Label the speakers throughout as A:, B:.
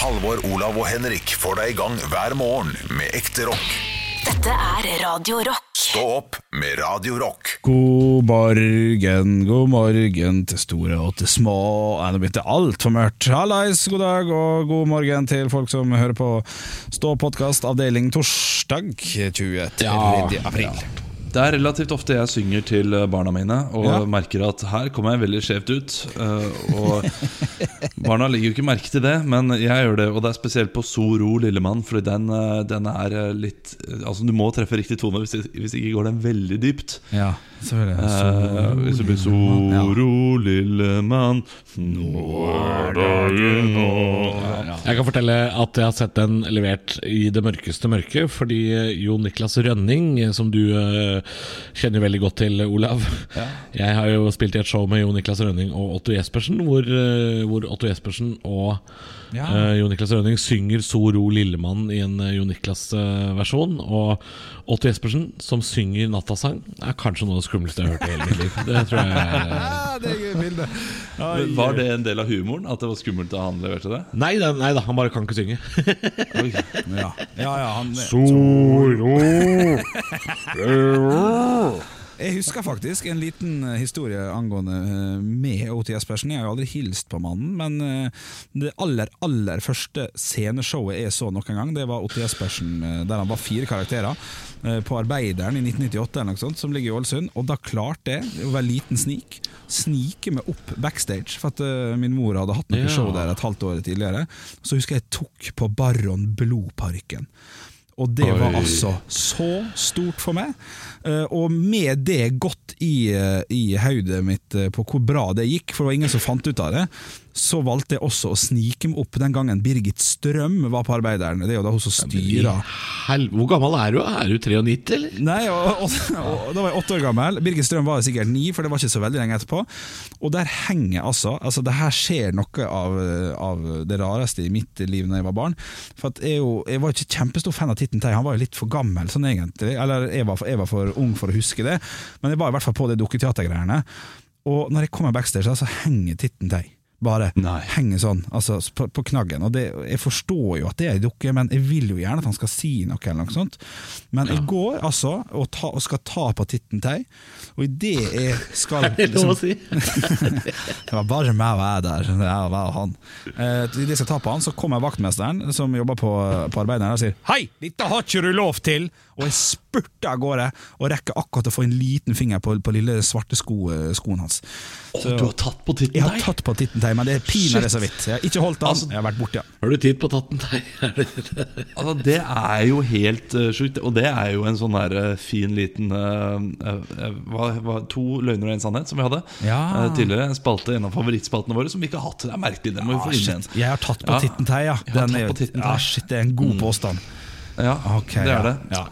A: Halvor, Olav og Henrik får deg i gang hver morgen med ekte rock.
B: Dette er Radio Rock.
A: Stå opp med Radio Rock.
C: God morgen, god morgen til store og til små. Nei, Nå begynte det altfor mørkt. Hallais, god dag og god morgen til folk som hører på Stå podkast avdeling torsdag 23. april.
D: Det er relativt ofte jeg synger til eh, barna mine og
C: Ja.
D: merker at her kommer jeg veldig skjevt ut. eh, Og barna legger jo ikke merke til det, men jeg gjør det. Og det er spesielt på So ro, lille mann, for den, eh, den er litt Altså Du må treffe riktig tone, hvis, hvis ikke går den veldig dypt.
C: Ja,
D: hvis det blir Soro, lille mann, nå er dagen nå.
E: Jeg kan fortelle at jeg har sett den levert i det mørkeste mørket, fordi Jon Niklas Rønning, som du eh, kjenner veldig godt til, Olav. Jeg har jo spilt i et show med Jon Niklas Rønning og Otto Jespersen, hvor, eh, hvor Otto Jespersen og
C: Ja.
E: Uh, Jon Niklas Rønning synger So ro lillemann i en uh, Jon Niklas-versjon. og Otto Jespersen, som synger nattasang, er kanskje noe av det skumleste jeg har hørt i hele mitt liv. Det tror jeg
C: det er gøy bilde.
D: Var det en del av humoren? At det var skummelt da han leverte det?
E: Nei da, nei da, han bare kan ikke synge.
D: Oi.
C: Ja, ja, ja han, Jeg husker faktisk en liten eh, historie angående eh, med O.T. Jespersen. Jeg har jo aldri hilst på mannen, men eh, det aller aller første sceneshowet jeg så noen gang, det var O.T. Jespersen der han var fire karakterer. På Arbeideren i 1998 eller noe sånt, som ligger i Ålesund. Og da klarte jeg, å være liten snik, snike meg opp backstage. For at min mor hadde hatt noe show der et halvt år tidligere. Så husker jeg jeg tok på Baron Blodparken. Og det var
D: Oi.
C: altså så stort for meg. Eh, og med det godt i, eh, i hodet mitt eh, på hvor bra det gikk, for det var ingen som fant ut av det, så valgte jeg også å snike meg opp den gangen Birgit Strøm var på Arbeideren. Det er jo da hun som styrer
E: Hvor gammel er du? Er du 93, eller?
C: Nei, og, og, og, Da var jeg åtte år gammel. Birgit Strøm var sikkert ni, for det var ikke så veldig lenge etterpå. Og der henger altså Altså Det her skjer noe av, av det rareste i mitt liv Når jeg var barn. For at jeg, jo, jeg var ikke kjempestor fan av Titten Tei, han var jo litt for gammel sånn egentlig. Eller jeg var, for, jeg var for ung for å huske det, men jeg var i hvert fall på det dukketeatergreiene. Og når jeg kommer backstage, så henger Titten Tei. Bare
D: Nei.
C: henger sånn altså, på, på knaggen. Og det, Jeg forstår jo at det er ei dukke, men jeg vil jo gjerne at han skal si noe. eller noe sånt Men jeg går altså og, ta, og skal ta på Titten Tei, og idet jeg skal
E: liksom, det lov å si?
C: det var bare meg og jeg der. Er bare han. Eh, Idet jeg skal ta på han, så kommer vaktmesteren som jobber på, på Arbeideren og sier 'Hei, dette har ikke du lov til!' Og jeg spurter av gårde og rekker akkurat å få en liten finger på, på lille svarte sko, skoen hans.
D: Å, du har tatt på titten
C: Jeg har tatt på Titten Tei, men det er pinadø så vidt. Jeg har ikke holdt den,
D: Altså-
C: jeg har vært borti den.
E: Har du tid på tatten? en tei?
D: Altså, det er jo helt uh, sjukt. Og det er jo en sånn der uh, fin liten uh, uh, hva, hva, To løgner og en sannhet, som vi hadde
C: Ja.
D: uh, tidligere. En spalte, En av favorittspaltene våre som vi ikke har hatt. Det er merkelig. Det må vi få inn igjen.
C: Jeg har tatt på
D: Ja.
C: Titten Tei, ja. Den
D: tatt
C: er,
D: på Titten Tei.
C: ja shit, det er en god påstand.
D: Ja,
C: okay,
D: det
C: ja.
D: er det.
C: Ja.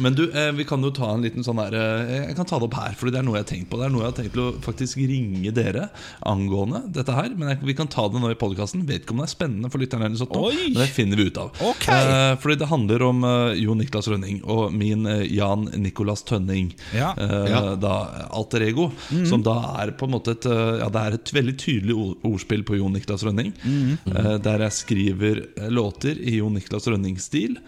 D: Men du, eh, vi kan jo ta en liten sånn der eh, Jeg kan ta det opp her, for det er noe jeg har tenkt på. Det er noe jeg har tenkt til å faktisk ringe dere angående dette her. Men jeg, vi kan ta det nå i podkasten. Vet ikke om det er spennende for lytterne, eller sånt nå,
C: Oi!
D: men det finner vi ut av.
C: Ok.
D: Eh, fordi det handler om eh, Jon Niklas Rønning og min eh, Jan Nicolas Tønning.
C: Ja.
D: Eh,
E: Ja.
D: Da alter ego. Som da er på en måte et eh, Ja, det er et veldig tydelig ord- ordspill på Jon Niklas Rønning. eh, Der jeg skriver eh, låter i Jon Niklas Rønning-stil,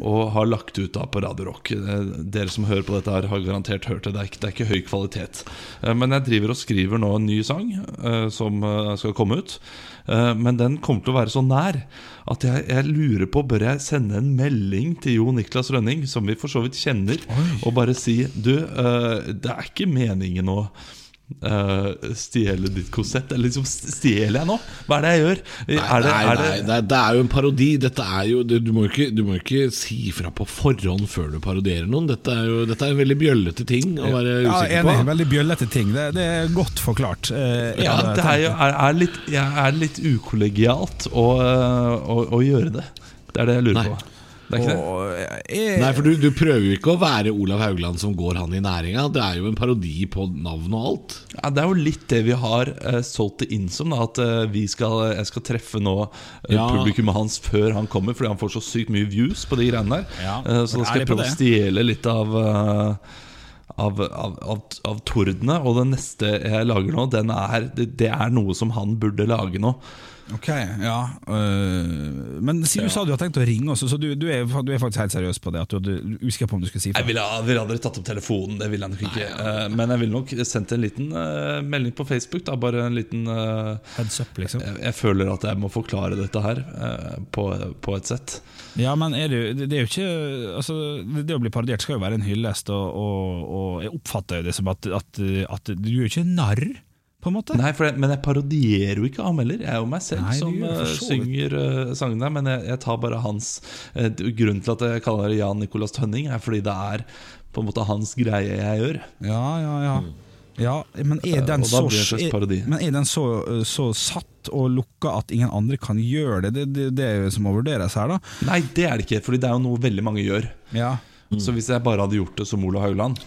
D: og har lagt ut da på Radio Rock. Eh, Dere som hører på dette, her har garantert hørt det. Det er ikke, det er ikke høy kvalitet. Eh, Men jeg driver og skriver nå en ny sang eh, som skal komme ut. Men den kommer til å være så nær at jeg, jeg lurer på Bør jeg sende en melding til Jo Niklas Rønning, som vi for så vidt kjenner, og bare si Du, det er ikke meningen å eh, stjele ditt konsept. Eller liksom, stjeler jeg nå? Hva er det jeg gjør?
E: Nei,
D: er det,
E: nei,
D: er det,
E: nei, det, er, det er jo en parodi. Dette er jo, du, du, må ikke, du må ikke si fra på forhånd før du parodierer noen. Dette er jo dette er en veldig bjøllete ting å være
C: Ja,
E: usikker
C: enig.
E: på.
C: Veldig bjøllete ting. Det, det er godt forklart. Eh,
D: ja, det er, jo, er, er, litt, er litt ukollegialt å, eh, å, å gjøre det. Det er det jeg lurer
E: Nei.
D: på. Det er ikke det?
C: jeg,
E: Nei, for du, du prøver jo ikke å være Olav Haugland som går han i næringa. Det er jo en parodi på navn og alt.
D: Ja, Det er jo litt det vi har uh, solgt det inn som. Da, at uh, vi skal, jeg skal treffe nå uh,
E: Ja.
D: publikummet hans før han kommer, fordi han får så sykt mye views på de greiene der.
C: Ja,
D: Uh, så da skal jeg prøve å stjele litt av eh, av, av, av, av tordene. Og den neste jeg lager nå, den er, det, det er noe som han burde lage nå.
C: Ok, ja øh, Men si, du sa du har tenkt å ringe også, så du, du, er, du er faktisk helt seriøs på det? At du hadde usikker på om du skulle si fra?
D: Jeg ville, ville aldri tatt opp telefonen, det ville jeg nok ikke. Eh, Men jeg ville nok sendt en liten uh, melding på Facebook. Da, bare en liten uh,
C: Heads up, liksom?
D: jeg, jeg føler at jeg må forklare dette her uh, på, på et sett.
C: Ja, men er det, det er jo ikke altså, Det å bli parodiert skal jo være en hyllest, og, og, og jeg oppfatter jo det som at, at, at du er jo ikke narr, på en måte.
D: Nei, for jeg, Men jeg parodierer jo ikke ham heller. Jeg er jo meg selv
C: Nei,
D: som eh,
C: vidt.
D: synger uh, sangene. Men jeg, jeg tar bare hans uh, Grunnen til at jeg kaller det Jan Nicolas Tønning, er fordi det er på en måte hans greie jeg gjør.
C: Ja, ja, ja. ja men er den, så, er, men er den så, så satt og lukka at ingen andre kan gjøre det? Det, det, det er jo som må vurderes her, da.
D: Nei, det er det ikke, Fordi det er jo noe veldig mange gjør.
C: Ja,
D: Så hvis jeg bare hadde gjort det som Olav Haugland,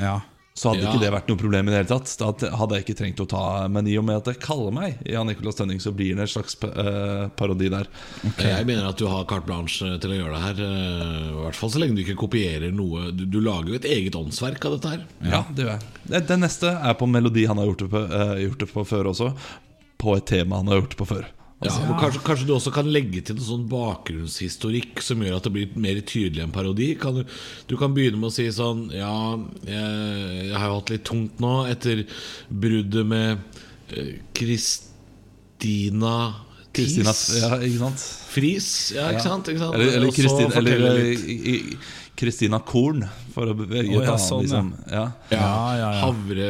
C: ja.
D: Så hadde
E: Ja.
D: ikke det vært noe problem i det hele tatt. Da hadde jeg ikke trengt å ta Men i og med at jeg kaller meg Jan Nicolas Tønning, så blir det en slags eh, parodi der.
E: Jeg mener at du har carte blanche til å gjøre det her. eh, I hvert fall så lenge du ikke kopierer noe. Du, du lager jo et eget åndsverk av dette her.
D: Ja, det gjør jeg. Det, det neste er på en melodi han har gjort det på, eh, gjort det på før også. På et tema han har gjort det på før.
E: Ja, og kanskje, kanskje du også kan legge til noe sånn bakgrunnshistorikk som gjør at det blir mer tydelig enn parodi. Kan du, du kan begynne med å si sånn Ja, jeg, jeg har jo hatt litt tungt nå etter bruddet med eh, Kristina
D: Kristina ja?
E: Fris, ja, ikke sant? Ikke sant?
D: Eller, eller, Kristin, eller i- i- Kristina Korn, for å velge oh,
C: ja, sånn,
D: liksom. ja.
E: ja,
C: Ja, ja, ja.
E: Havre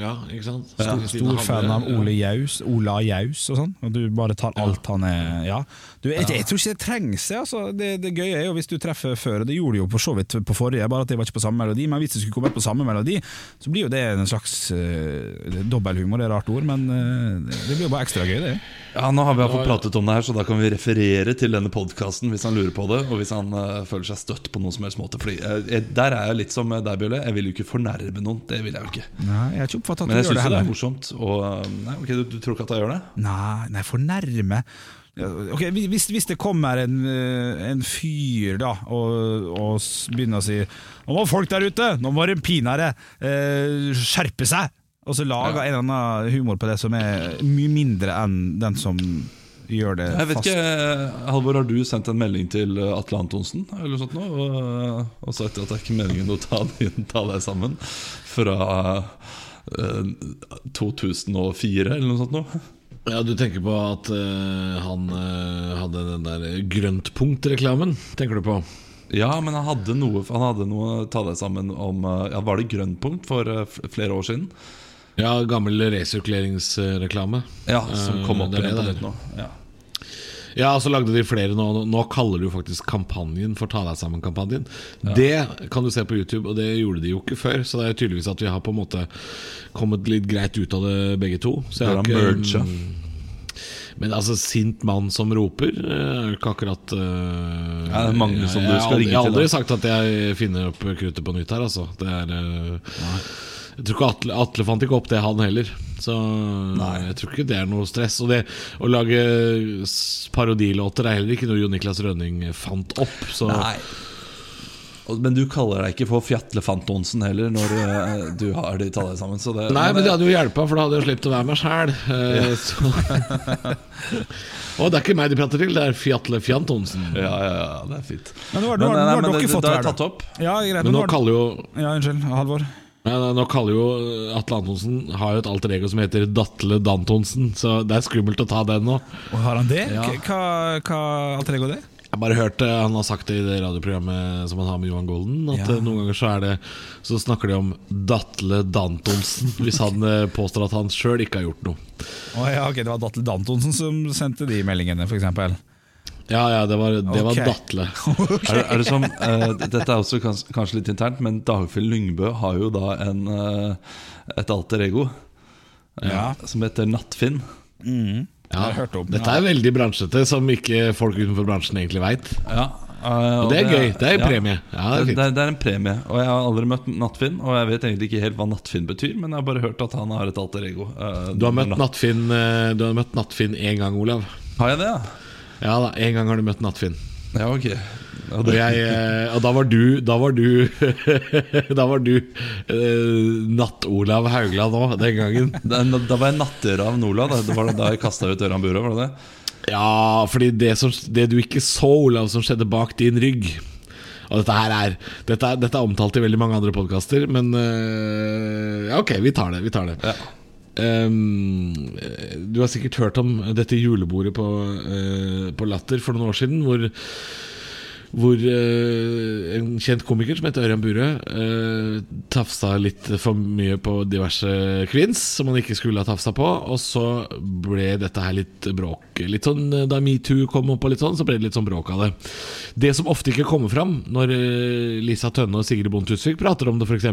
E: Ja, ikke sant? Kristina
C: Stor fan av. Ole Jaus, Ola Jaus og sånn. Og du bare tar alt han er Ja. Du, jeg, jeg tror ikke det trengs, jeg, altså. Det, det gøye er jo hvis du treffer før, det gjorde du jo for så vidt på forrige, bare at det var ikke på samme melodi. Men hvis det skulle kommet på samme melodi, så blir jo det en slags uh, dobbelthumor, det er et rart ord, men uh, det blir jo bare ekstra gøy, det.
D: ja, Nå har vi iallfall pratet om det her, så da kan vi referere til denne podkasten hvis han lurer på det, og hvis han uh, føler seg støtt på noen som helst måte. Fordi jeg- Der er jeg litt som deg, Bjølle. Jeg vil jo ikke fornærme noen. Det vil jeg jo ikke.
C: Nei, jeg har ikke oppfattet at
D: Men jeg
C: du gjør
D: syns
C: det
D: det er
C: heller.
D: morsomt. Og, nei, okay, du, du tror ikke at jeg gjør det?
C: Nei, nei fornærme Ok, hvis, hvis det kommer en, eh, en fyr da og, og begynner å si Nå må folk der ute, nå må pinadø eh, skjerpe seg! Og så lager en eller annen humor på det som er mye mindre enn den som gjør det fast.
D: Jeg vet
C: fast.
D: ikke, eh, Halvor, Har du sendt en melding til eh, Atle Antonsen eller noe sånt nå, og, og sagt at det er ikke meningen å ta, ta deg sammen fra eh, 2004 eller noe sånt? Nå?
E: Ja, Du tenker på at uh, han uh, hadde den der grøntpunkt-reklamen? Tenker du på?
D: Ja, men han hadde noe Han hadde noe ta deg sammen om uh, ja, Var det Grønnpunkt for flere år siden?
E: Ja, gammel resirkuleringsreklame.
D: Ja, Som kom opp igjen på nytt nå. Ja.
E: Ja, så lagde de flere nå. Nå kaller du faktisk kampanjen for Ta deg sammen-kampanjen. Det kan du se på YouTube, og det gjorde de jo ikke før. Så det er tydeligvis at vi har på en måte kommet litt greit ut av det, begge to. Så jeg har ikke. Men altså, sint mann som roper eh, er ikke akkurat uh,
D: Ja, det er mange som du skal ringe til.
E: Jeg har aldri
D: da.
E: sagt at jeg finner opp kruttet på nytt her, altså. Det er uh, Jeg tror ikke Atle, Atle fant ikke opp det, han heller. Så jeg tror ikke det er noe stress. Og det å lage parodilåter er heller ikke noe Jo Niklas Rønning fant opp. Så
D: Nei. Men du kaller deg ikke for Fjatlefantonsen heller når eh, du har de tallene sammen. Så det,
E: Nei, men det hadde jo hjelpa, for da hadde jeg sluppet å være meg sjæl. Og det er ikke meg de prater til, det er Fjatle Fjantonsen.
D: ja, ja, ja, det er fint.
C: Men nå har,
D: Men,
C: har,
D: nei,
C: nå har dere fått
D: det
C: det
D: er
C: her, da. Ja, greit,
E: Men nå
C: har-
E: kaller jo
C: Ja, unnskyld, Halvor.
E: Ja, nå kaller jo Atle Antonsen Har jo et alter ego som heter Datle Dantonsen, så det er skummelt å ta den nå.
C: Og har han det?
D: Ja.
C: Hva, hva alter ego det?
E: Jeg bare hørte Han har sagt det i det radioprogrammet som han har med Johan Golden. At
C: Ja.
E: eh, noen ganger så er det Så snakker de om Datle Dantonsen hvis han eh, påstår at han sjøl ikke har gjort noe.
C: Oh, ja, ok, Det var Datle Dantonsen som sendte de meldingene, f.eks.
E: Ja, ja, det var, det var. Datle.
D: Er, er det som, uh, dette er også kans, kanskje litt internt, men Dagfjell Lyngbø har jo da en, uh, et alter ego
C: Ja.
D: som heter Nattfinn.
C: Mm.
E: Ja,
C: har hørt om.
E: Dette er veldig bransjete, som ikke folk utenfor bransjen egentlig veit.
D: Ja, eh,
E: Og det er gøy. Det er en
D: ja.
E: premie. Ja, det er
D: det, det, er, en premie. Og jeg har aldri møtt Nattfinn, og jeg vet egentlig ikke helt hva Nattfinn betyr, men jeg har bare hørt at han har et alter ego. eh,
E: Du har møtt Nattfinn eh, Du har møtt Nattfinn én gang, Olav.
D: Har jeg det, ja?
E: Ja da, én gang har du møtt Nattfinn.
D: Ja, ok.
E: Og, jeg, eh, og da var du Da var du Da var du uh, Natt-Olav Haugland òg, den gangen.
D: Da, da var jeg nattøra av Olav. Da, det var da jeg kasta ut Ørjan Burøe, var det det?
E: Ja, fordi det, som, det du ikke så, Olav, som skjedde bak din rygg Og dette her er Dette er, dette er omtalt i veldig mange andre podkaster, men uh, ja, ok, vi tar det. Vi tar det. Ehm, du har sikkert hørt om dette julebordet på, uh, på Latter for noen år siden, hvor hvor uh, en kjent komiker som heter Ørjan Burøe uh, tafsa litt for mye på diverse kvinns som han ikke skulle ha tafsa på. Og så ble dette her litt bråk. Litt sånn eh, Da metoo kom opp, og litt sånn så ble det litt sånn bråk av det. Det som ofte ikke kommer fram når uh, Lisa Tønne og Sigrid Bonde Tusvik prater om det, f.eks.,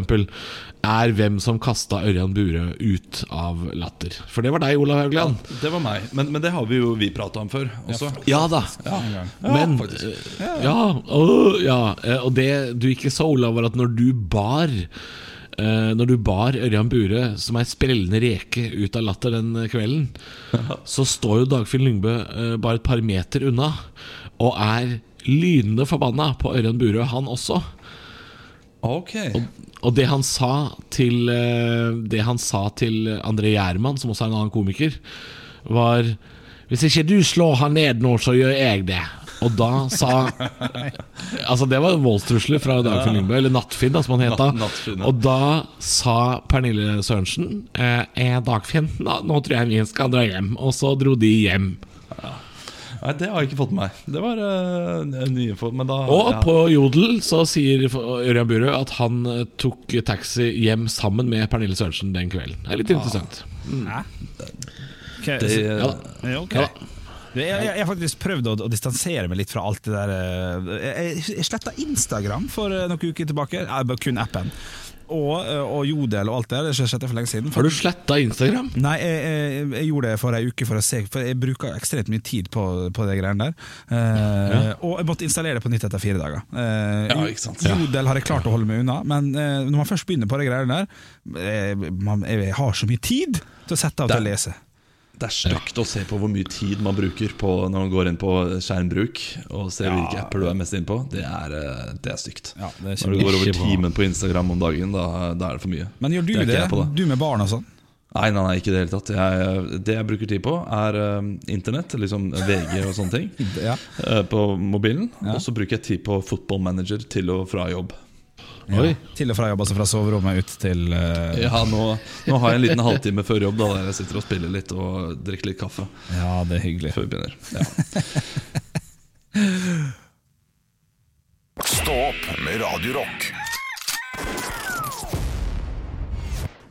E: er hvem som kasta Ørjan Burøe ut av Latter. For det var deg, Olav Haugland.
D: Det var meg. Men, men det har vi jo vi prata om før også.
E: Ja da. Men
D: faktisk.
E: eh, Ja, åh, ja. eh, Og det du ikke så, Olav, var at når du bar Uh, Når du bar Ørjan Bure som ei sprellende reke ut av latter den kvelden, så står jo Dagfinn Lyngbø uh, bare et par meter unna og er lynende forbanna på Ørjan Bure, han også.
D: Ok.
E: Og det han sa til uh, Det han sa til André Gjerman, som også er en annen komiker, var Hvis ikke du slår han ned nå, så gjør jeg det. Og da sa Altså Det var voldstrusler fra Dagfinn Lyngbø, eller Nattfinn, da, som han het da.
D: Nattfinn, ja.
E: Og da sa Pernille Sørensen eh, eh, Dagfinn, da, nå tror jeg vi skal dra hjem. Og så dro de hjem.
D: Nei, det har jeg ikke fått med meg. Det var uh, nye info. Men da
E: Og
D: ja.
E: på Jodel så sier Ørjan Burøe at han eh, tok taxi hjem sammen med Pernille Sørensen den kvelden. Det er litt interessant.
C: Ok,
D: det,
C: så-
E: Ja,
C: ja, ok.
E: Ja.
C: Jeg, har faktisk prøvd å, å distansere meg litt fra alt det der eh, Jeg, jeg sletta Instagram for eh, noen uker tilbake. Jeg, kun appen. Og, eh, og Jodel og alt det der. Det skjedde for lenge siden.
E: Har du sletta Instagram?
C: Nei, jeg, jeg, jeg gjorde det for ei uke for å se For jeg bruker ekstremt mye tid på, på det greiene der. Eh, Og jeg måtte installere det på nytt etter fire dager. Uh,
D: Ja, ikke sant.
C: Jodel har jeg klart å holde meg unna, men uh, når man først begynner på de greiene der man, Jeg har så mye tid til å sette av til å lese.
D: Det er stygt å se på hvor mye tid man bruker på når man går inn på skjermbruk og ser hvilke apper du er mest inn på. Det er, eh, det er stygt.
C: Ja, det er
D: når du går over timen på Instagram om dagen, da, da er det for mye.
C: Men gjør du
D: Det
C: det? Du med barn og sånn?
D: Nei, nei, nei, ikke i det hele tatt. Jeg, det jeg bruker tid på, er uh, internett, liksom VG og sånne ting,
C: Ja.
D: uh, på mobilen. Og så bruker jeg tid på Football Manager til og fra jobb.
E: Oi.
C: Til og fra jobb, altså fra soverommet ut til uh...
D: Ja, nå, nå har jeg en liten halvtime før jobb da, der jeg sitter og spiller litt og drikker litt kaffe
C: Ja, det er hyggelig.
D: før vi begynner. Ja.
A: Stå opp med Radio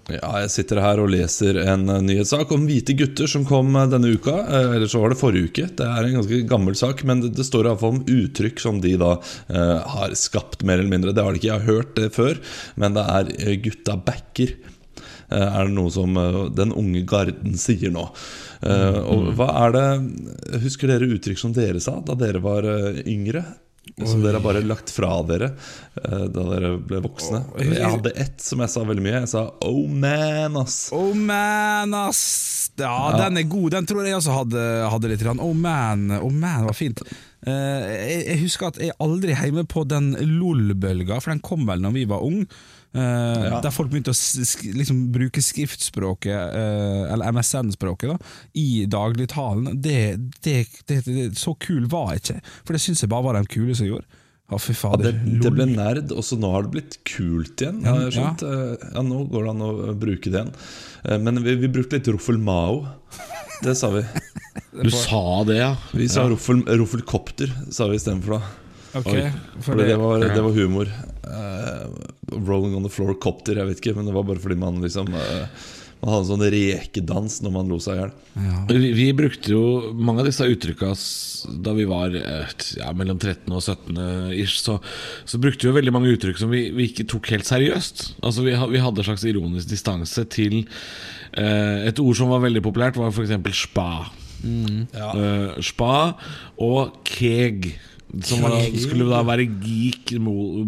D: Ja, jeg sitter her og leser en eh, nyhetssak om hvite gutter som kom eh, denne uka. eh, Eller så var det forrige uke. Det er en ganske gammel sak, men det, står iallfall om uttrykk som de da eh, har skapt, mer eller mindre. Det har de ikke, jeg har hørt det før, men det er gutta backer. eh, Er det noe som den unge garden sier nå? Eh, og hva er det Husker dere uttrykk som dere sa da dere var yngre? Som dere har bare lagt fra dere eh, da dere ble voksne? Jeg hadde ett som jeg sa veldig mye. Jeg sa 'oh man', ass.
C: Oh man, ass! Ja, den er god. Den tror jeg også hadde, hadde litt. grann. Oh man, oh man, var fint. Eh, jeg, husker at jeg aldri hjemme på den LOL-bølga, for den kom vel når vi var unge. Der folk begynte å liksom, bruke skriftspråket, uh, eller MSN-språket, i dagligtalen. Det, det, det, det, så kul var jeg ikke, for det syns jeg bare var de kule som gjorde. Fy
D: Ja, det, det ble nerd, og så nå har det blitt kult igjen.
C: Ja,
D: Ja. Eh, Ja, Nå går det an å bruke det igjen. Men vi, vi brukte litt Ruffel Mao. Det sa vi.
E: Du sa det, ja.
D: Vi sa Ruffel, Roffelkopter, sa vi istedenfor da.
C: Ok, for det,
D: det var, det var humor. Uh, rolling on the floor copter, jeg vet ikke, men det var bare fordi man liksom uh, Man hadde en sånn rekedans når man lo seg i hjel.
E: Vi, vi brukte jo mange av disse uttrykka da vi var eh, ja, mellom 13 og 17 ish. Så, så brukte vi jo veldig mange uttrykk som vi, vi ikke tok helt seriøst. Altså Vi, vi hadde en slags ironisk distanse til eh, Et ord som var veldig populært, var f.eks. spa. Eh, spa og keg. Som var, skulle da være geek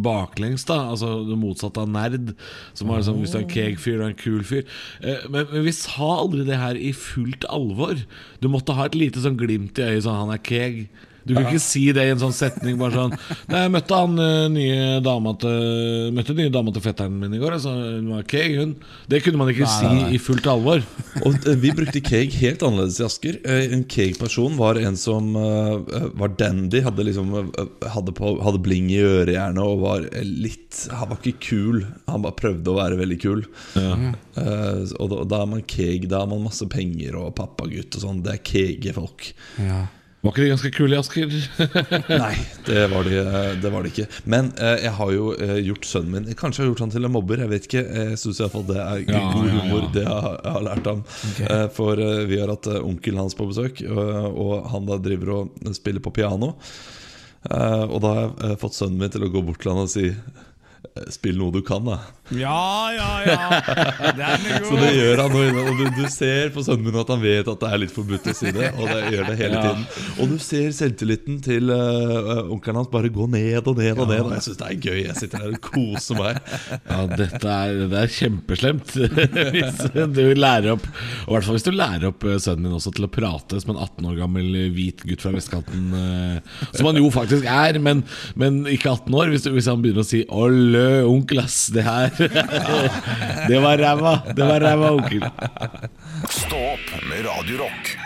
E: baklengs, da. Altså det motsatte av nerd. Som var liksom, Hvis du er en keg-fyr, du er en kul fyr. Eh, men, men vi sa aldri det her i fullt alvor. Du måtte ha et lite sånn glimt i øyet sånn Han er keg. Du kan ikke si det i en sånn setning. Bare sånn Nei, jeg møtte han eh, nye dama til Møtte nye dama til fetteren min i går. Altså, hun var keeg, hun. Det kunne man ikke si i fullt alvor.
D: Og eh, vi brukte keeg helt annerledes i Asker. Eh, En keeg-person var en som uh, var dandy, hadde liksom hadde, på, hadde bling i ørejernet og var litt Han var ikke kul, han bare prøvde å være veldig kul. Eh, og da, da er man keeg, da har man masse penger og pappagutt og sånn. Det er keege-folk.
E: Var ikke de ganske kule i Asker?
D: Nei, det var det, det var de ikke. Men eh, jeg har jo eh, gjort sønnen min Kanskje jeg har gjort han til en mobber. Jeg vet ikke. Jeg syns iallfall det er
E: Ja,
D: god
E: ja, ja.
D: humor. Det jeg har, jeg har lært ham. Eh, for eh, vi har hatt eh, onkelen hans på besøk, og, og han da driver og spiller på piano. Eh, og da har jeg eh, fått sønnen min til å gå bort til han og si eh, Spill noe du kan, da.
C: Ja, ja, ja. Det er
D: Så det gjør han nå. Og du, du ser på sønnen min at han vet at det er litt forbudt å si det. Og det gjør det hele
E: Ja.
D: tiden Og du ser selvtilliten til uh, onkelen hans bare gå ned og ned og ned. Og jeg syns det er gøy. Jeg sitter her og koser meg.
E: Ja, dette er, det er kjempeslemt. hvis du lærer opp Og i hvert fall hvis du lærer opp eh, sønnen din også til å prate som en 18 år gammel eh, hvit gutt fra vestkanten. Uh, Som han jo faktisk er, men, men ikke 18 år. Hvis, du, hvis han begynner å si 'Olle, onkel, ass, det her Det var ræva. Det var ræva, onkel'.
A: Stå opp med Radio Rock.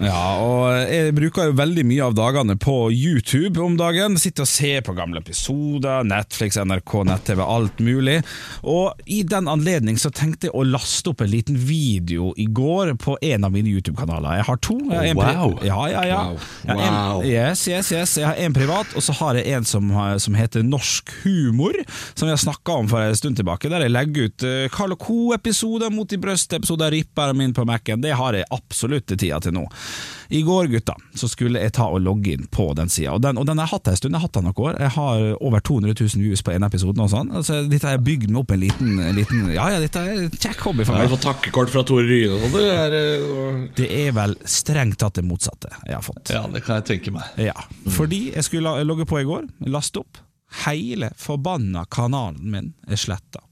C: Ja, og jeg bruker jo veldig mye av dagene på YouTube om dagen. Sitter og ser på gamle episoder, Netflix, NRK, nett-TV, alt mulig. Og i den anledning så tenkte jeg å laste opp en liten video i går på en av mine YouTube-kanaler. Jeg har to. Jeg har en
D: Wow.
C: Ja, ja, ja.
E: Wow. Wow.
C: yes, yes, yes. Jeg har en privat, og så har jeg en som, som heter Norsk humor, som jeg snakka om for en stund tilbake, der jeg legger ut uh, Carl Co.-episoder, Mot i brøst-episoder, ripperen min på Mac-en. Det har jeg absolutt tida til nå. I går, gutta, så skulle jeg ta og logge inn på den sida, og den, og den har jeg hatt en stund. Jeg har hatt den noen år. Jeg har over 200 000 views på en episode. Og sånn. altså, dette har jeg bygd meg opp en liten, en liten Ja, ja, dette er en kjekk hobby for meg.
E: du fått takkekort fra Tore Ryen og sånn? det eh,
C: Det er vel strengt tatt det motsatte jeg har fått.
D: Ja, det kan jeg tenke meg.
C: Ja, fordi jeg skulle logge på i går, laste opp. Hele forbanna kanalen min er sletta.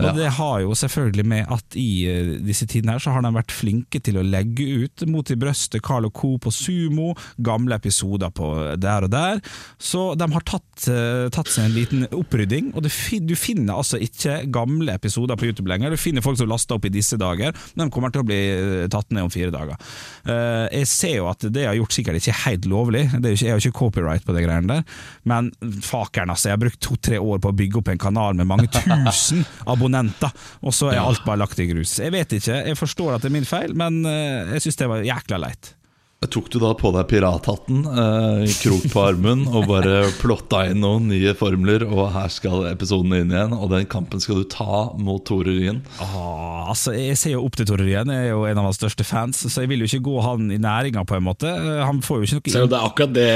C: Og
D: Ja.
C: det har jo selvfølgelig med at i eh, disse tidene her så har de vært flinke til å legge ut Mot i brøstet, Carl Co. på Sumo, gamle episoder på der og der. Så de har tatt, eh, tatt seg en liten opprydding, og fin- du finner altså ikke gamle episoder på YouTube lenger. Du finner folk som laster opp i disse dager, men de kommer til å bli eh, tatt ned om fire dager. Jeg ser jo at det jeg har gjort sikkert ikke helt lovlig, det er jo ikke, jeg har ikke copyright på de greiene der, men fakeren altså, jeg har brukt to-tre år på å bygge opp en kanal med mange tusen abonnenter, og så er alt bare lagt i grus. Jeg vet ikke, jeg forstår at det er min feil, men eh, jeg synes det var jækla leit.
D: Tok du da på deg pirathatten, eh, krok på armen, og bare plotta inn noen nye formler, og her skal episoden inn igjen, og den kampen skal du ta mot Tore Ryen?
C: Ah, altså, jeg ser jo opp til Tore Ryen, jeg er jo en av hans største fans, så jeg vil jo ikke gå han i næringa på en måte. Eh, Han får jo ikke noe
E: Selv om det er akkurat det,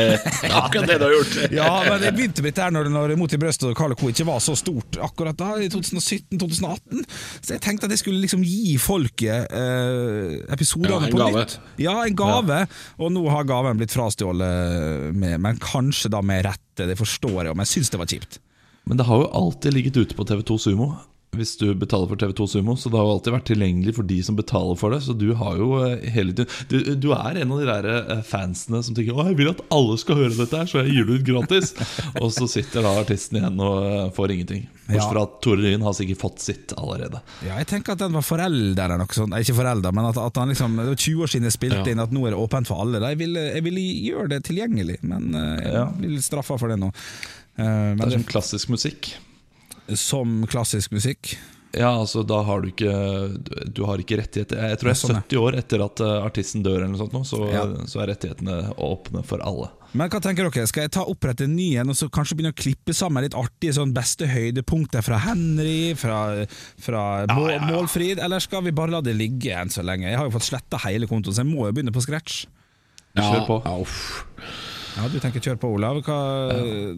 E: det, er akkurat det du har gjort.
C: Ja, men det begynte med dette her når, når Mot i brøstet og Carl Co. ikke var så stort akkurat da, i 2017-2018. Så jeg tenkte at jeg skulle liksom gi folket eh, episodene
E: Ja,
C: på
E: gave.
C: nytt. Ja, en gave. Og nå har gaven blitt frastjålet, med, men kanskje da med rette, det forstår jeg, men jeg syns det var kjipt.
D: Men det har jo alltid ligget ute på TV2 Sumo. Hvis du betaler for TV2 Sumo, så det har jo alltid vært tilgjengelig for de som betaler for det. Så du har jo eh, hele tiden Du, du er en av de der eh, fansene som tenker Å, jeg vil at alle skal høre dette her, så jeg gir det ut gratis. og så sitter da artisten igjen og eh, får ingenting. Bortsett fra at Tore Ryen har sikkert fått sitt allerede.
C: Ja, jeg tenker at den var forelder eller noe sånt. Ikke forelder, men at, at han liksom Det var 20 år siden jeg spilte
E: Ja.
C: inn at nå er det åpent for alle. Jeg ville, jeg ville gjøre det tilgjengelig, men eh, jeg
D: Ja.
C: blir litt straffa for det nå. Eh, men
D: Det er som klassisk musikk.
C: som klassisk musikk.
D: Ja, altså da har du ikke du- har ikke rettigheter. Jeg tror
C: det
D: jeg
C: sånn,
D: er 70 år etter at eh, artisten dør, eller noe sånt nå, så,
C: Ja.
D: så er rettighetene åpne for alle.
C: Men hva tenker dere, skal jeg ta opprette en ny en og så kanskje begynne å klippe sammen litt artige sånn beste høydepunkter fra Henry, fra, fra Må, Målfrid, eller skal vi bare la det ligge enn så lenge? Jeg har jo fått sletta hele kontoen, så jeg må jo begynne på scratch.
D: Kjør på.
E: Ja, uff.
C: Ja, Du tenker kjør på, Olav. Hva,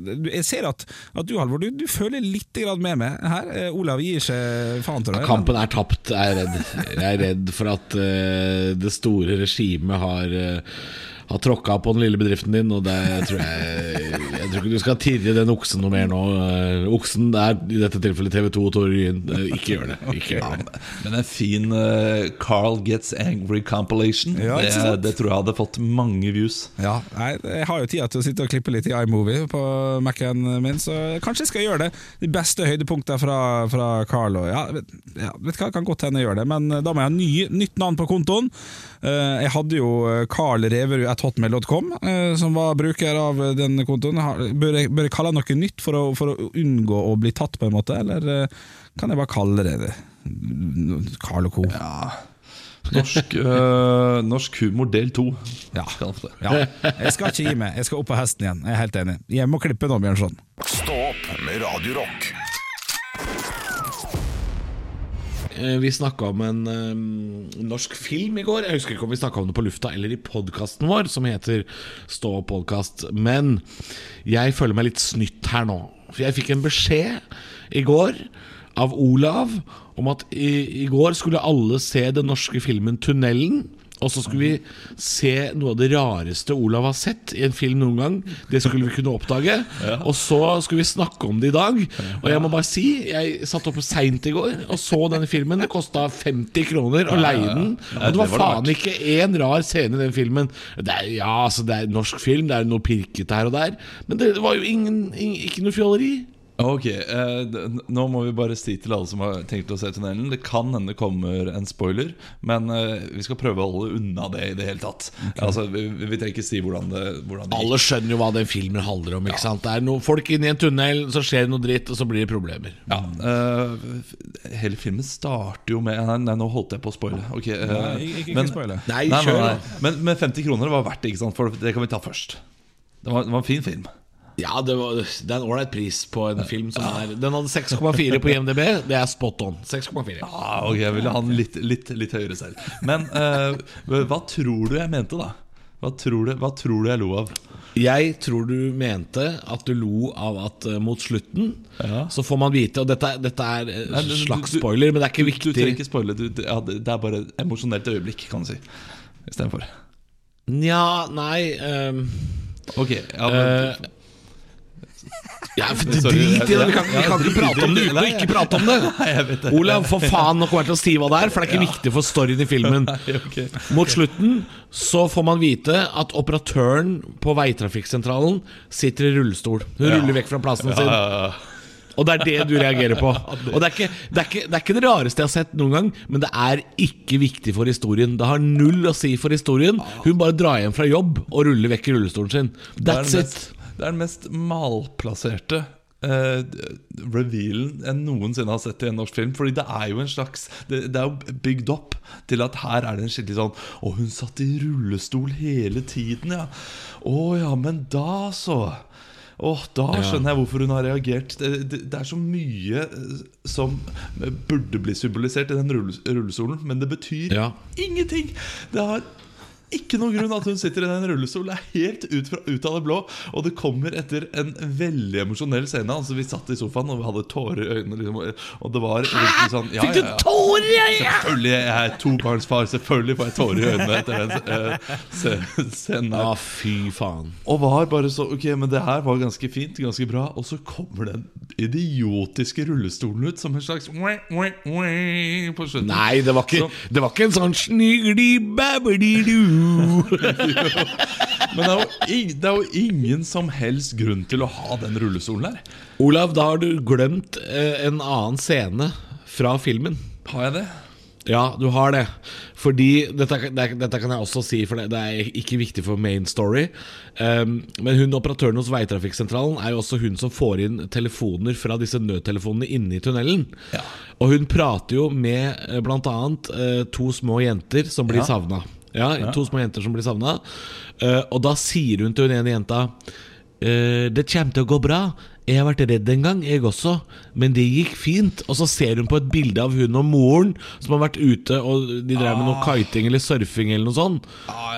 C: du, jeg ser at, at du, Halvor, du, du føler litt med meg her. Eh, Olav gir seg faen, til deg
E: Kampen er tapt, jeg er redd. Jeg er redd for at uh, det store regimet har, eh, har tråkka på den lille bedriften din, og det tror jeg Jeg tror ikke du skal tirre den oksen noe mer nå. Eh, Oksen er i dette tilfellet TV2 og Tore Ryen. Eh, Ikke gjør det. Ikke gjør det.
D: Men en fin uh, Carl Gets Angry compilation,
C: Ja,
D: det, det tror jeg hadde fått mange views.
C: Ja, nei, jeg har jo tida til å sitte og klippe litt i iMovie på Mac-en min, så kanskje jeg skal gjøre det. De beste høydepunktene fra, fra Carl og ja, vet, ja, vet hva, kan godt hende jeg gjør det, men da må jeg ha ny, nytt navn på kontoen. Eh, Jeg hadde jo Carl Reverud at hotmail.com, eh, som var bruker av den kontoen. Bør jeg, bør jeg kalle noe nytt for å, for å unngå å bli tatt, på en måte, eller eh, kan jeg bare kalle det det? Carl og co.
D: Norsk, øh, norsk humor del to.
C: Ja. Ja. Jeg skal ikke gi meg, jeg skal opp på hesten igjen. Jeg er helt enig. Jeg må klippe nå, Bjørnson.
A: Stå opp med Radio
E: Vi snakka om en eh, norsk film i går. Jeg husker ikke om vi snakka om det på lufta eller i podkasten vår, som heter Stå opp podkast. Men jeg føler meg litt snytt her nå. For jeg fikk en beskjed i går av Olav om at i, i går skulle alle se den norske filmen 'Tunnelen'. Og så skulle vi se noe av det rareste Olav har sett i en film noen gang. Det skulle vi kunne oppdage. Og så skulle vi snakke om det i dag. Og jeg må bare si, jeg satt oppe seint i går og så denne filmen. Det kosta 50 kroner å leie den. Og det var faen ikke én rar scene i den filmen. Det er, ja, altså det er norsk film, det er noe pirkete her og der. Men det var jo ingen, ingen, ikke noe fjolleri.
D: Ok, eh, d- Nå må vi bare si til alle som har tenkt å se tunnelen Det kan hende det kommer en spoiler, men eh, vi skal prøve å holde unna det i det hele tatt. Altså, vi, vi trenger ikke si hvordan det, hvordan det
E: Alle skjønner jo hva den filmen handler om. ikke sant? Det er noen folk inni en tunnel, så skjer det noe dritt, og så blir det problemer.
D: Ja, eh, hele filmen starter jo med Nei, nei nå holdt jeg på å spoile. Okay, eh,
C: Nei, ikke- ikke spoile.
E: Nei,
D: Nei, nei,
E: kjør,
D: nei. Men, men 50 kroner var verdt det, ikke sant? For det kan vi ta først. Det var, det var en fin film.
E: Ja, det, var, det er en ålreit pris på en film som er Den hadde 6,4 på IMDb. Det er spot on. 6,4.
D: Ah, ok, Jeg ville ha den litt, litt, litt høyere selv. Men uh, hva tror du jeg mente, da? Hva tror, du, hva tror du jeg lo av?
E: Jeg tror du mente at du lo av at uh, mot slutten
D: Ja.
E: så får man vite Og dette, dette er uh,
D: Nei,
E: slags
D: du-
E: spoiler, men det er ikke viktig.
D: du trenger ikke spoile. Ja, det er bare et emosjonelt øyeblikk, kan du si. Istedenfor.
E: Nja, nei um,
D: Ok, ja, men,
E: Ja, for det drit i det! Vi kan, vi kan ikke prate om det uten å ikke prate om det! Olav, for faen, nå kommer jeg til å si hva det er, for det er ikke viktig for storyen i filmen. Mot slutten så får man vite at operatøren på veitrafikksentralen sitter i rullestol. Hun ruller vekk fra plassen sin. Og det er det du reagerer på. Og det er, ikke, det, er ikke, det er ikke det rareste jeg har sett noen gang, men det er ikke viktig for historien. Det har null å si for historien. Hun bare drar hjem fra jobb og ruller vekk i rullestolen sin. That's it.
D: Det er den mest malplasserte uh, revealen jeg noensinne har sett i en norsk film. Fordi det er jo en slags Det, det er jo bygd opp til at her er det en skikkelig sånn Å, hun satt i rullestol hele tiden, ja. Å ja, men da så. Åh, Da skjønner jeg hvorfor hun har reagert. Det, det, det er så mye eh, som burde bli symbolisert i den rullestolen, men det betyr
E: Ja.
D: ingenting. Det har ikke noen grunn at hun sitter i den rullestolen. Det er helt ut, fra, ut av det blå. Og det kommer etter en veldig emosjonell scene. Altså Vi satt i sofaen og vi hadde tårer i øynene. Liksom, og det var liksom sånn ja,
E: Fikk du tårer i øynene?!
D: Selvfølgelig, jeg er tobarnsfar. Selvfølgelig får jeg tårer i øynene etter den eh, scenen
E: Ja, fy faen.
D: Og var bare så Ok, men det her var ganske fint, ganske bra. Og så kommer den idiotiske rullestolen ut som en slags.
E: Nei, det var ikke,
D: Så-
E: det var ikke en sånn snigli-babbidi-doo.
D: Men det er, jo, det er jo ingen som helst grunn til å ha den rullestolen der.
E: Olav, da har du glemt eh, en annen scene fra filmen.
D: Har jeg det?
E: Ja, du har det. Fordi Dette, det, dette kan jeg også si, for det, det er ikke viktig for main story. Um, men hun operatøren hos Veitrafikksentralen er jo også hun som får inn telefoner fra disse nødtelefonene inne i tunnelen.
D: Ja.
E: Og hun prater jo med bl.a. blant annet eh, to små jenter som blir
D: Ja.
E: savna. Ja, To små jenter som blir savna. Uh, og da sier hun til hun ene jenta uh, Det kommer til å gå bra. Jeg har vært redd en gang, jeg også, men det gikk fint. Og så ser hun på et bilde av hun og moren som har vært ute, og de drev med noe kiting eller surfing eller noe sånt.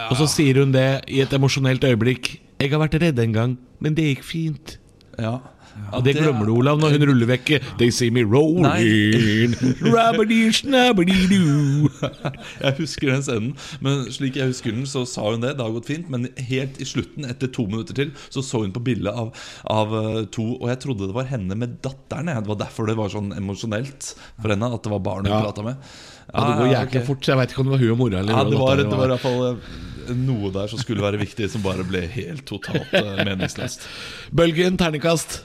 E: Og så sier hun det i et emosjonelt øyeblikk. Jeg har vært redd en gang, men det gikk fint.
D: Ja.
E: Ja, det glemmer du, Olav, når hun ruller vekk They see me rolling.
D: Jeg husker den scenen, men slik jeg husker den, så sa hun det. Det har gått fint, men helt i slutten, etter to minutter til, så så hun på bildet av, av eh, to Og jeg trodde det var henne med datteren. Det var derfor det var sånn emosjonelt for henne at det var barn hun
E: Ja.
D: prata med.
E: Ja, det går jæklig
D: ok.
E: fort, så jeg vet ikke om det var hun og mora. Eller
D: Ja, det var, det var i hvert fall eh, noe der som skulle være viktig, som bare ble helt totalt eh, meningsløst.
E: Bølgen, terningkast.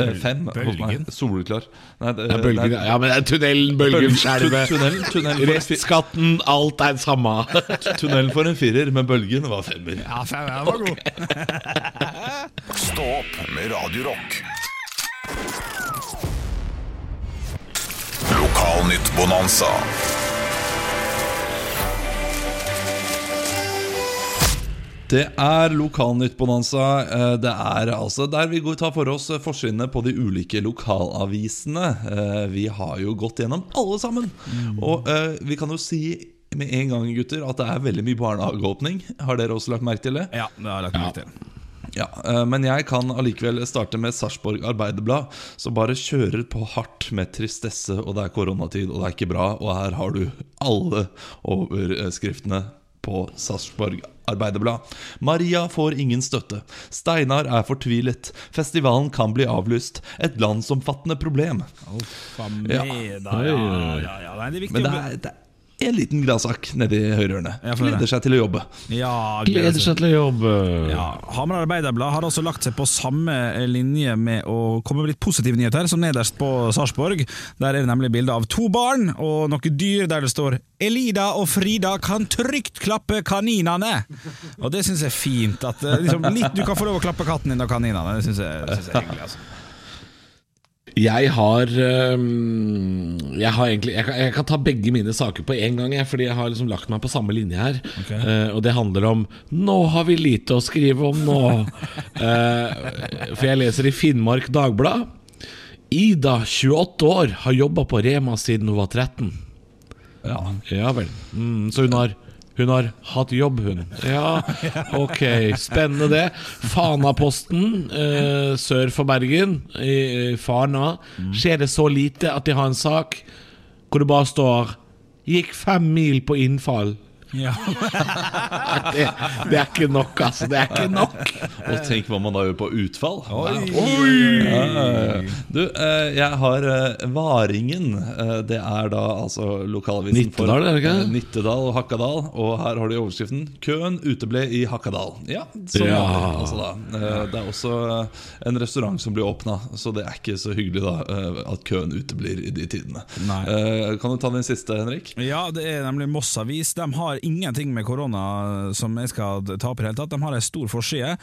D: Eh, Fem.
C: Bølgen?
D: Soleklar. Nei, det,
E: Ja, bølgen,
D: nei,
E: ja, men det er tunnelen, bølgen,
D: fi-
E: restskatten, alt er det samme.
D: tunnelen for en firer, men bølgen var femmer.
C: Ja, fem, ja, var god.
A: Stå opp med Radio Rock. Lokalnytt-bonanza.
D: Det er Lokalnytt-bonanza. Eh, Det er altså der vi går tar for oss forsidene på de ulike lokalavisene. Eh, Vi har jo gått gjennom alle sammen. Og eh, vi kan jo si med en gang, gutter, at det er veldig mye barnehageåpning. Har dere også lagt merke til det?
C: Ja, det har jeg lagt merke til.
D: Ja, eh, Men jeg kan allikevel starte med Sarpsborg Arbeiderblad, som bare kjører på hardt med tristesse, og det er koronatid, og det er ikke bra. Og her har du alle overskriftene på Sarpsborg Arbeiderblad. Maria får ingen støtte. Steinar er fortvilet. Festivalen kan bli avlyst. Et landsomfattende problem.
C: Faen
D: Ja.
C: ja, ja, ja, Nei, det er viktig
D: Men det er, det er en liten gladsak nedi
C: for det.
D: Gleder seg til å jobbe.
C: Ja,
E: Gleder seg til å jobbe.
C: Ja, Hamar Arbeiderblad har også lagt seg på samme linje med å komme med litt positive nyheter, som nederst på Sarpsborg. Der er det nemlig bilde av to barn og noe dyr der det står 'Elida og Frida kan trygt klappe kaninene'. Og det syns jeg er fint. At eh, liksom, litt, Du kan få lov å klappe katten din og kaninene. Det syns jeg, synes jeg er hyggelig. Altså.
E: Jeg har Jeg har egentlig jeg kan, jeg kan ta begge mine saker på en gang, jeg, fordi jeg har liksom lagt meg på samme linje her. Eh, og det handler om 'Nå har vi lite å skrive om nå'. uh, for jeg leser i Finnmark Dagblad. Ida, 28 år, har jobba på Rema siden hun var 13.
D: Ja.
E: Ja vel. Mm, så hun har hun har hatt jobb, hun. Ja, ok. Spennende det. Fanaposten eh, sør for Bergen, i, Fana, skjer det så lite at de har en sak hvor det bare står 'Gikk fem mil på innfall'.
C: Ja.
E: Det, det er ikke nok, altså. Det er ikke nok.
D: Og tenk hva man da gjør på utfall.
C: Oi.
D: Oi. ja. Du, eh, jeg har eh, Varingen. Eh, det er da altså lokalavisen
E: Nittedal, for det
D: Nittedal og Hakadal. Og her har de overskriften 'Køen uteble i Hakadal'. Ja, sånn
E: Ja.
D: det, altså da. Det er også en restaurant som blir åpna, så det er ikke så hyggelig da at køen uteblir i de tidene.
C: Nei.
D: Eh, kan du ta den siste, Henrik?
C: Ja, det er nemlig Moss Avis. De har ingenting med korona som jeg skal ta opp i det hele tatt. De har ei stor forside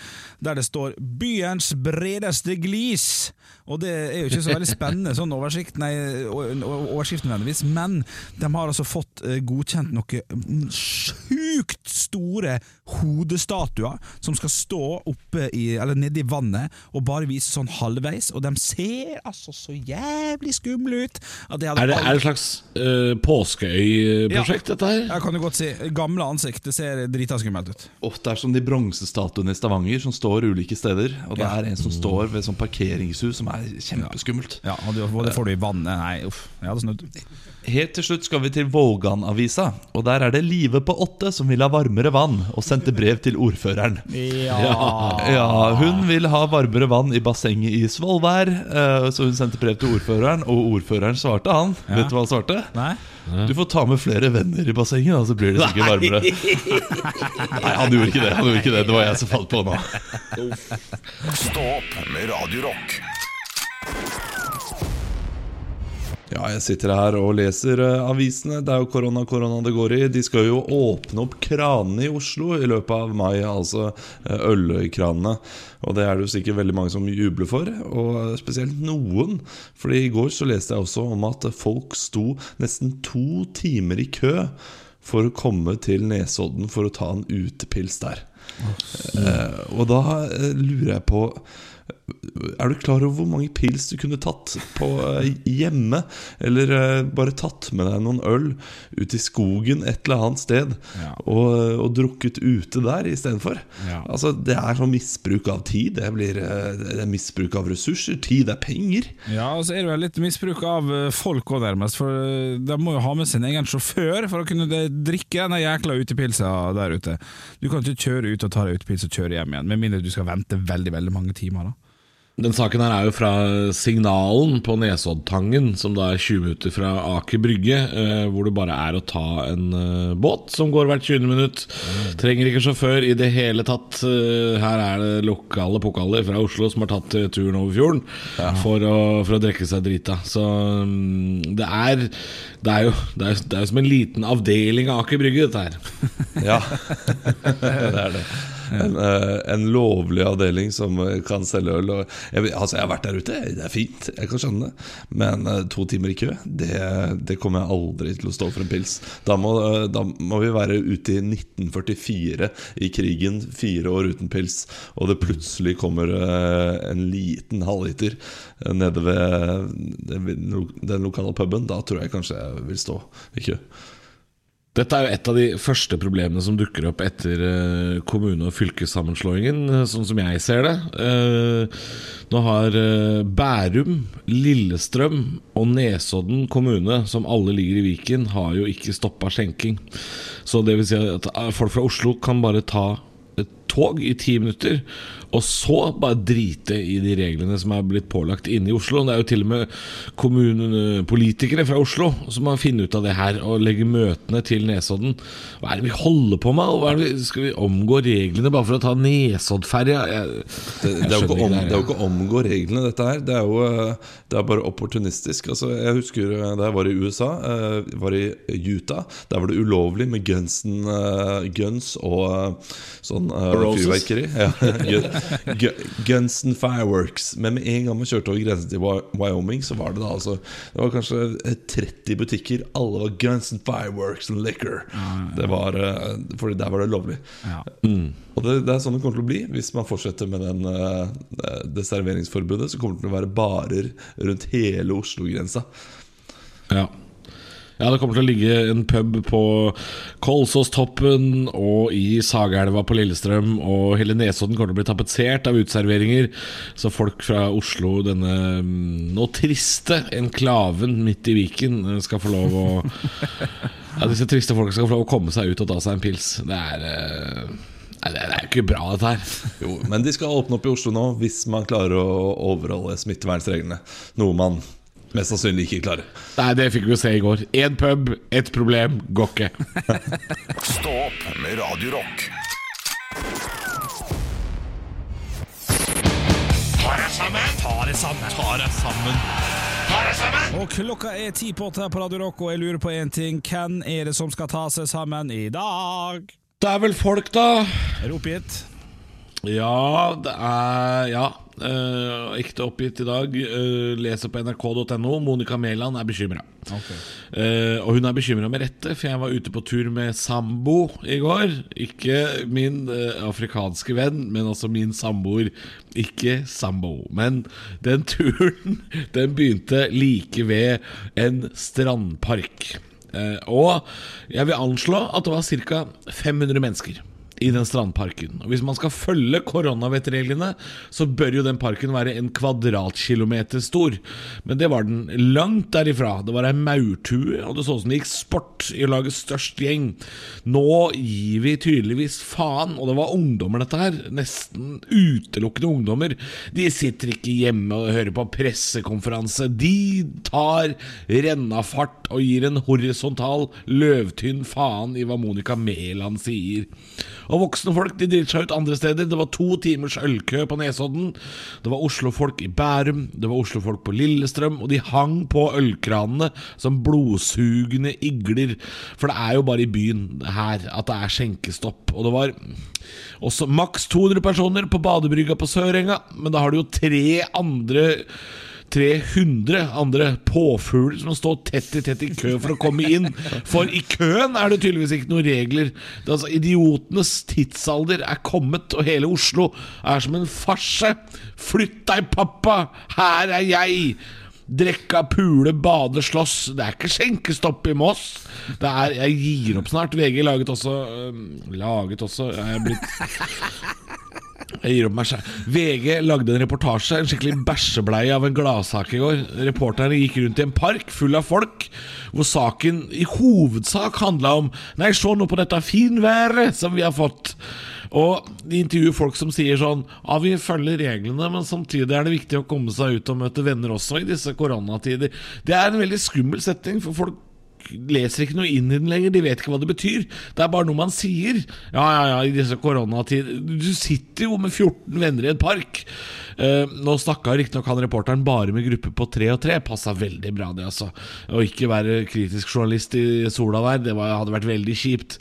C: der det står 'Byens bredeste glis'. Og det er jo ikke så veldig spennende sånn oversikt, nei, oversikt nødvendigvis, men de har altså fått eh, godkjent noe sjukt store hodestatuer som skal stå oppe i, eller nede i vannet og bare vise sånn halvveis, og de ser altså så jævlig skumle ut. At hadde
E: Er det,
C: aldri-
E: er det et slags uh, påskeøy-prosjekt, dette her?
C: jeg kan du godt si. Gamle ansikt. Det ser drita skummelt ut.
D: Oh, det er som de bronsestatuene i Stavanger som står ulike steder. Og det
C: Ja.
D: er en som står ved et sånt parkeringshus som er kjempeskummelt.
C: Ja, og det, og det får du i vannet. Nei, uff. Jeg hadde snudd.
D: Helt til slutt skal vi til Vågan-avisa. Og der er det Live på åtte som vil ha varmere vann, og sendte brev til ordføreren.
C: Ja.
D: Ja, Hun vil ha varmere vann i bassenget i Svolvær, eh, så hun sendte brev til ordføreren. Og ordføreren svarte, han. Vet du hva han svarte?
C: Nei?
D: Du får ta med flere venner i bassenget, da, så blir det sikkert varmere. Nei, han gjorde ikke det. han gjorde ikke det Det var jeg som falt på nå.
A: Stå opp med Radio Rock.
D: Ja, jeg sitter her og leser eh, avisene. Det er jo korona, korona det går i. De skal jo åpne opp kranene i Oslo i løpet av mai, altså eh, ølkranene. Og det er det jo sikkert veldig mange som jubler for, og spesielt noen. Fordi i går så leste jeg også om at folk sto nesten to timer i kø for å komme til Nesodden for å ta en utepils der. Eh, og da lurer jeg på Er du klar over hvor mange pils du kunne tatt på eh, hjemme? Eller eh, bare tatt med deg noen øl ut i skogen et eller annet sted
C: Ja.
D: og, og drukket ute der istedenfor?
C: Ja.
D: Altså, det er sånn misbruk av tid. Det, blir, eh, det er misbruk av ressurser. Tid er penger.
C: Ja, og så er det vel litt misbruk av eh, folk òg, nærmest. For eh, de må jo ha med sin egen sjåfør for å kunne drikke den jækla utepilsa der ute. Du kan ikke kjøre ut og ta deg utepils og kjøre hjem igjen, med mindre du skal vente veldig veldig mange timer. da
E: Den saken her er jo fra Signalen på Nesoddtangen, som da er 20 minutter fra Aker Brygge. eh, hvor det bare er å ta en eh, båt som går hvert 20. minutt. Trenger ikke sjåfør i det hele tatt. Eh, her er det lokale pokaler fra Oslo som har tatt turen over fjorden for, å, for å drikke seg drita. Så mm, det er det er, jo, det, er, det er jo som en liten avdeling av Aker Brygge, dette her.
D: Ja, det er det. En, eh, en lovlig avdeling som eh, kan selge øl. Jeg, altså, jeg har vært der ute, det er fint, jeg kan skjønne det. Men eh, to timer i kø, det, det kommer jeg aldri til å stå for en pils. Da må, da må vi være ute i 1944, i krigen, fire år uten pils, og det plutselig kommer en liten halvliter nede ved den lokale puben. Da tror jeg kanskje jeg vil stå i kø.
E: Dette er jo et av de første problemene som dukker opp etter eh, kommune- og fylkessammenslåingen, eh, sånn som jeg ser det. Eh, nå har Bærum, Lillestrøm og Nesodden kommune, som alle ligger i Viken, har jo ikke stoppa skjenking. Så det vil si at folk fra Oslo kan bare ta et tog i ti minutter, og så bare drite i de reglene som er blitt pålagt inne i Oslo. Det er jo til og med kommunepolitikere fra Oslo som har funnet ut av det her og legger møtene til Nesodden. Hva er det vi holder på med? Hva er det vi, skal vi omgå reglene bare for å ta Nesoddferja?
D: Det, det, er jo ikke om, det er jo ikke å omgå reglene, dette her. Det er jo eh, det er bare opportunistisk. Altså, jeg husker eh, da jeg var i USA, eh, var i Utah. Der var det ulovlig med gunsen, eh, guns og eh, sånn eh, fyrverkeri. Ja, guns and fireworks. Men med en gang vi kjørte over grensen til Wyoming, så var det da altså Det var kanskje eh, 30 butikker. Alle var guns and fireworks and liquor. Det var, eh, fordi der var det lovlig.
C: Ja.
D: Og det, det er sånn det kommer til å bli hvis man fortsetter med den, eh, det serveringsforbudet. Så kommer det til å være barer rundt hele Oslo-grensa.
E: Ja. Ja, det kommer til å ligge en pub på Kolsåstoppen og i Sagelva på Lillestrøm, og hele Nesodden kommer til å bli tapetsert av uteserveringer. Så folk fra Oslo, denne mm, nå triste enklaven midt i Viken, eh, skal få lov å Ja, disse triste folka skal få lov å komme seg ut og ta seg en pils. Det er eh, Nei, det er det er jo ikke bra, dette her.
D: Jo, men de skal åpne opp i Oslo nå hvis man klarer å overholde smittevernreglene. Noe man mest sannsynlig ikke klarer.
E: Nei, det fikk vi jo se i går. Én pub, ett problem, går ikke.
A: Stå opp med Radio Rock.
C: Og klokka er ti på åtte her på Radio Rock, og jeg lurer på én ting. Hvem er det som skal ta seg sammen i dag?
E: Det er vel folk, da.
C: Er oppgitt?
E: Ja, det er Ja. Uh, ekte oppgitt i dag. Uh, leser på nrk.no. Monica Mæland er bekymra. Eh, og hun er bekymra med rette, for jeg var ute på tur med sambo i går. Ikke min eh, afrikanske venn, men altså min samboer. Ikke sambo. Men den turen Den begynte like ved en strandpark. Eh, og jeg vil anslå at det var ca. 500 mennesker i den strandparken. Og Hvis man skal følge koronavettreglene, så bør jo den parken være en kvadratkilometer stor. Men det var den langt derifra. Det var ei maurtue, og det så ut som det gikk sport i å lage størst gjeng. Nå gir vi tydeligvis faen, og det var ungdommer, dette her. Nesten utelukkende ungdommer. De sitter ikke hjemme og hører på pressekonferanse. De tar rennafart og gir en horisontal, løvtynn faen i hva Monica Mæland sier. Og voksne folk de driter seg ut andre steder. Det var to timers ølkø på Nesodden. Det var Oslo-folk i Bærum, det var Oslo-folk på Lillestrøm, og de hang på ølkranene som blodsugende igler. For det er jo bare i byen her at det er skjenkestopp. Og det var også maks 200 personer på badebrygga på Sørenga, men da har du jo tre andre 300 andre påfugler som står tett i tett i kø for å komme inn. For i køen er det tydeligvis ikke noen regler. Det er altså Idiotenes tidsalder er kommet, og hele Oslo er som en farse. Flytt deg, pappa! Her er jeg! Drekka, pule, bade, slåss. Det er ikke skjenkestopp i Moss. Det er, Jeg gir opp snart. VG laget også øh, Laget også Jeg er blitt jeg gir opp meg selv. VG lagde en reportasje, en skikkelig bæsjebleie av en gladsak i går. Reporterne gikk rundt i en park full av folk, hvor saken i hovedsak handla om Nei, se nå på dette finværet som vi har fått. Og de intervjuer folk som sier sånn Ja, vi følger reglene, men samtidig er det viktig å komme seg ut og møte venner også i disse koronatider. Det er en veldig skummel setting, for folk leser ikke noe inn i den lenger. De vet ikke hva det betyr. Det er bare noe man sier. Ja, ja, ja, i disse koronatider Du sitter jo med 14 venner i et park. Eh, nå snakka riktignok han reporteren bare med gruppe på tre og tre. Passa veldig bra, det, altså. Å ikke være kritisk journalist i sola der, det var, hadde vært veldig kjipt.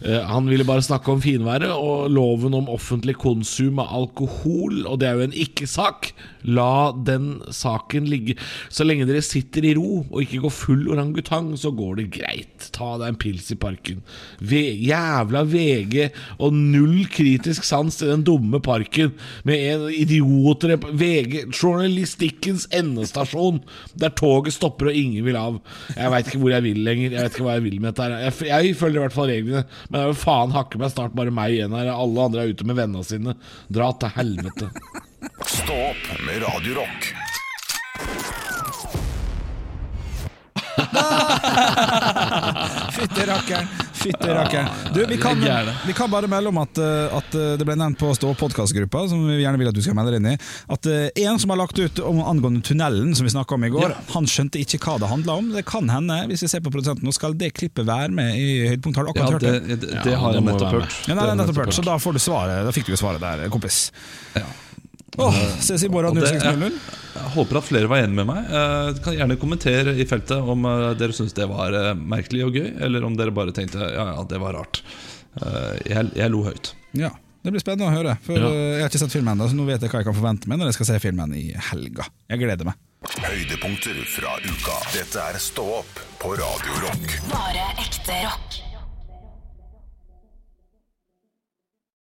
E: Eh, han ville bare snakke om finværet og loven om offentlig konsum av alkohol, og det er jo en ikke-sak. La den saken ligge. Så lenge dere sitter i ro og ikke går full orangutang, så går det greit. Ta deg en pils i parken. V jævla VG og null kritisk sans til den dumme parken med en idioter VG, journalistikkens endestasjon, der toget stopper og ingen vil av. Jeg veit ikke hvor jeg vil lenger. Jeg vet ikke hva jeg vil med dette. her Jeg, jeg følger i hvert fall reglene, men det er jo faen hakke meg snart bare meg igjen her. Alle andre er ute med vennene sine. Dra til helvete.
A: Stå opp med Radio Rock.
C: Fytti rakkeren! Fytti rakkeren. Du, vi kan, vi kan bare melde om at, eh, at eh, det ble nevnt på Stå podkastgruppa, som vi gjerne vil at du skal melde deg inn i, at eh, en som har lagt ut om angående tunnelen som vi snakka om i går, han skjønte ikke hva det handla om. Det kan hende, hvis vi ser på produsenten, nå skal det klippet være med i høydepunkt. Har du
D: Ja,
C: akkurat
D: det,
C: hørt det?
D: det, det har jeg nettopp hørt.
C: Ja, nei, nettopp hørt, så da, får du svaret, da fikk du jo svaret der, kompis. Åh, ses i morgen 06.00.
D: Jeg håper at flere var enig med meg. Eh, kan gjerne kommentere i feltet om eh, dere syns det var eh, merkelig og gøy, eller om dere bare tenkte ja, ja, det var rart. Eh, Jeg, jeg lo høyt.
C: Ja, det blir spennende å høre. For
E: Ja.
C: eh, Jeg har ikke sett filmen ennå, så nå vet jeg hva jeg kan forvente meg når jeg skal se filmen i helga. Jeg gleder meg.
A: Høydepunkter fra uka. Dette er Stå opp på Radio Rock.
B: Bare ekte rock.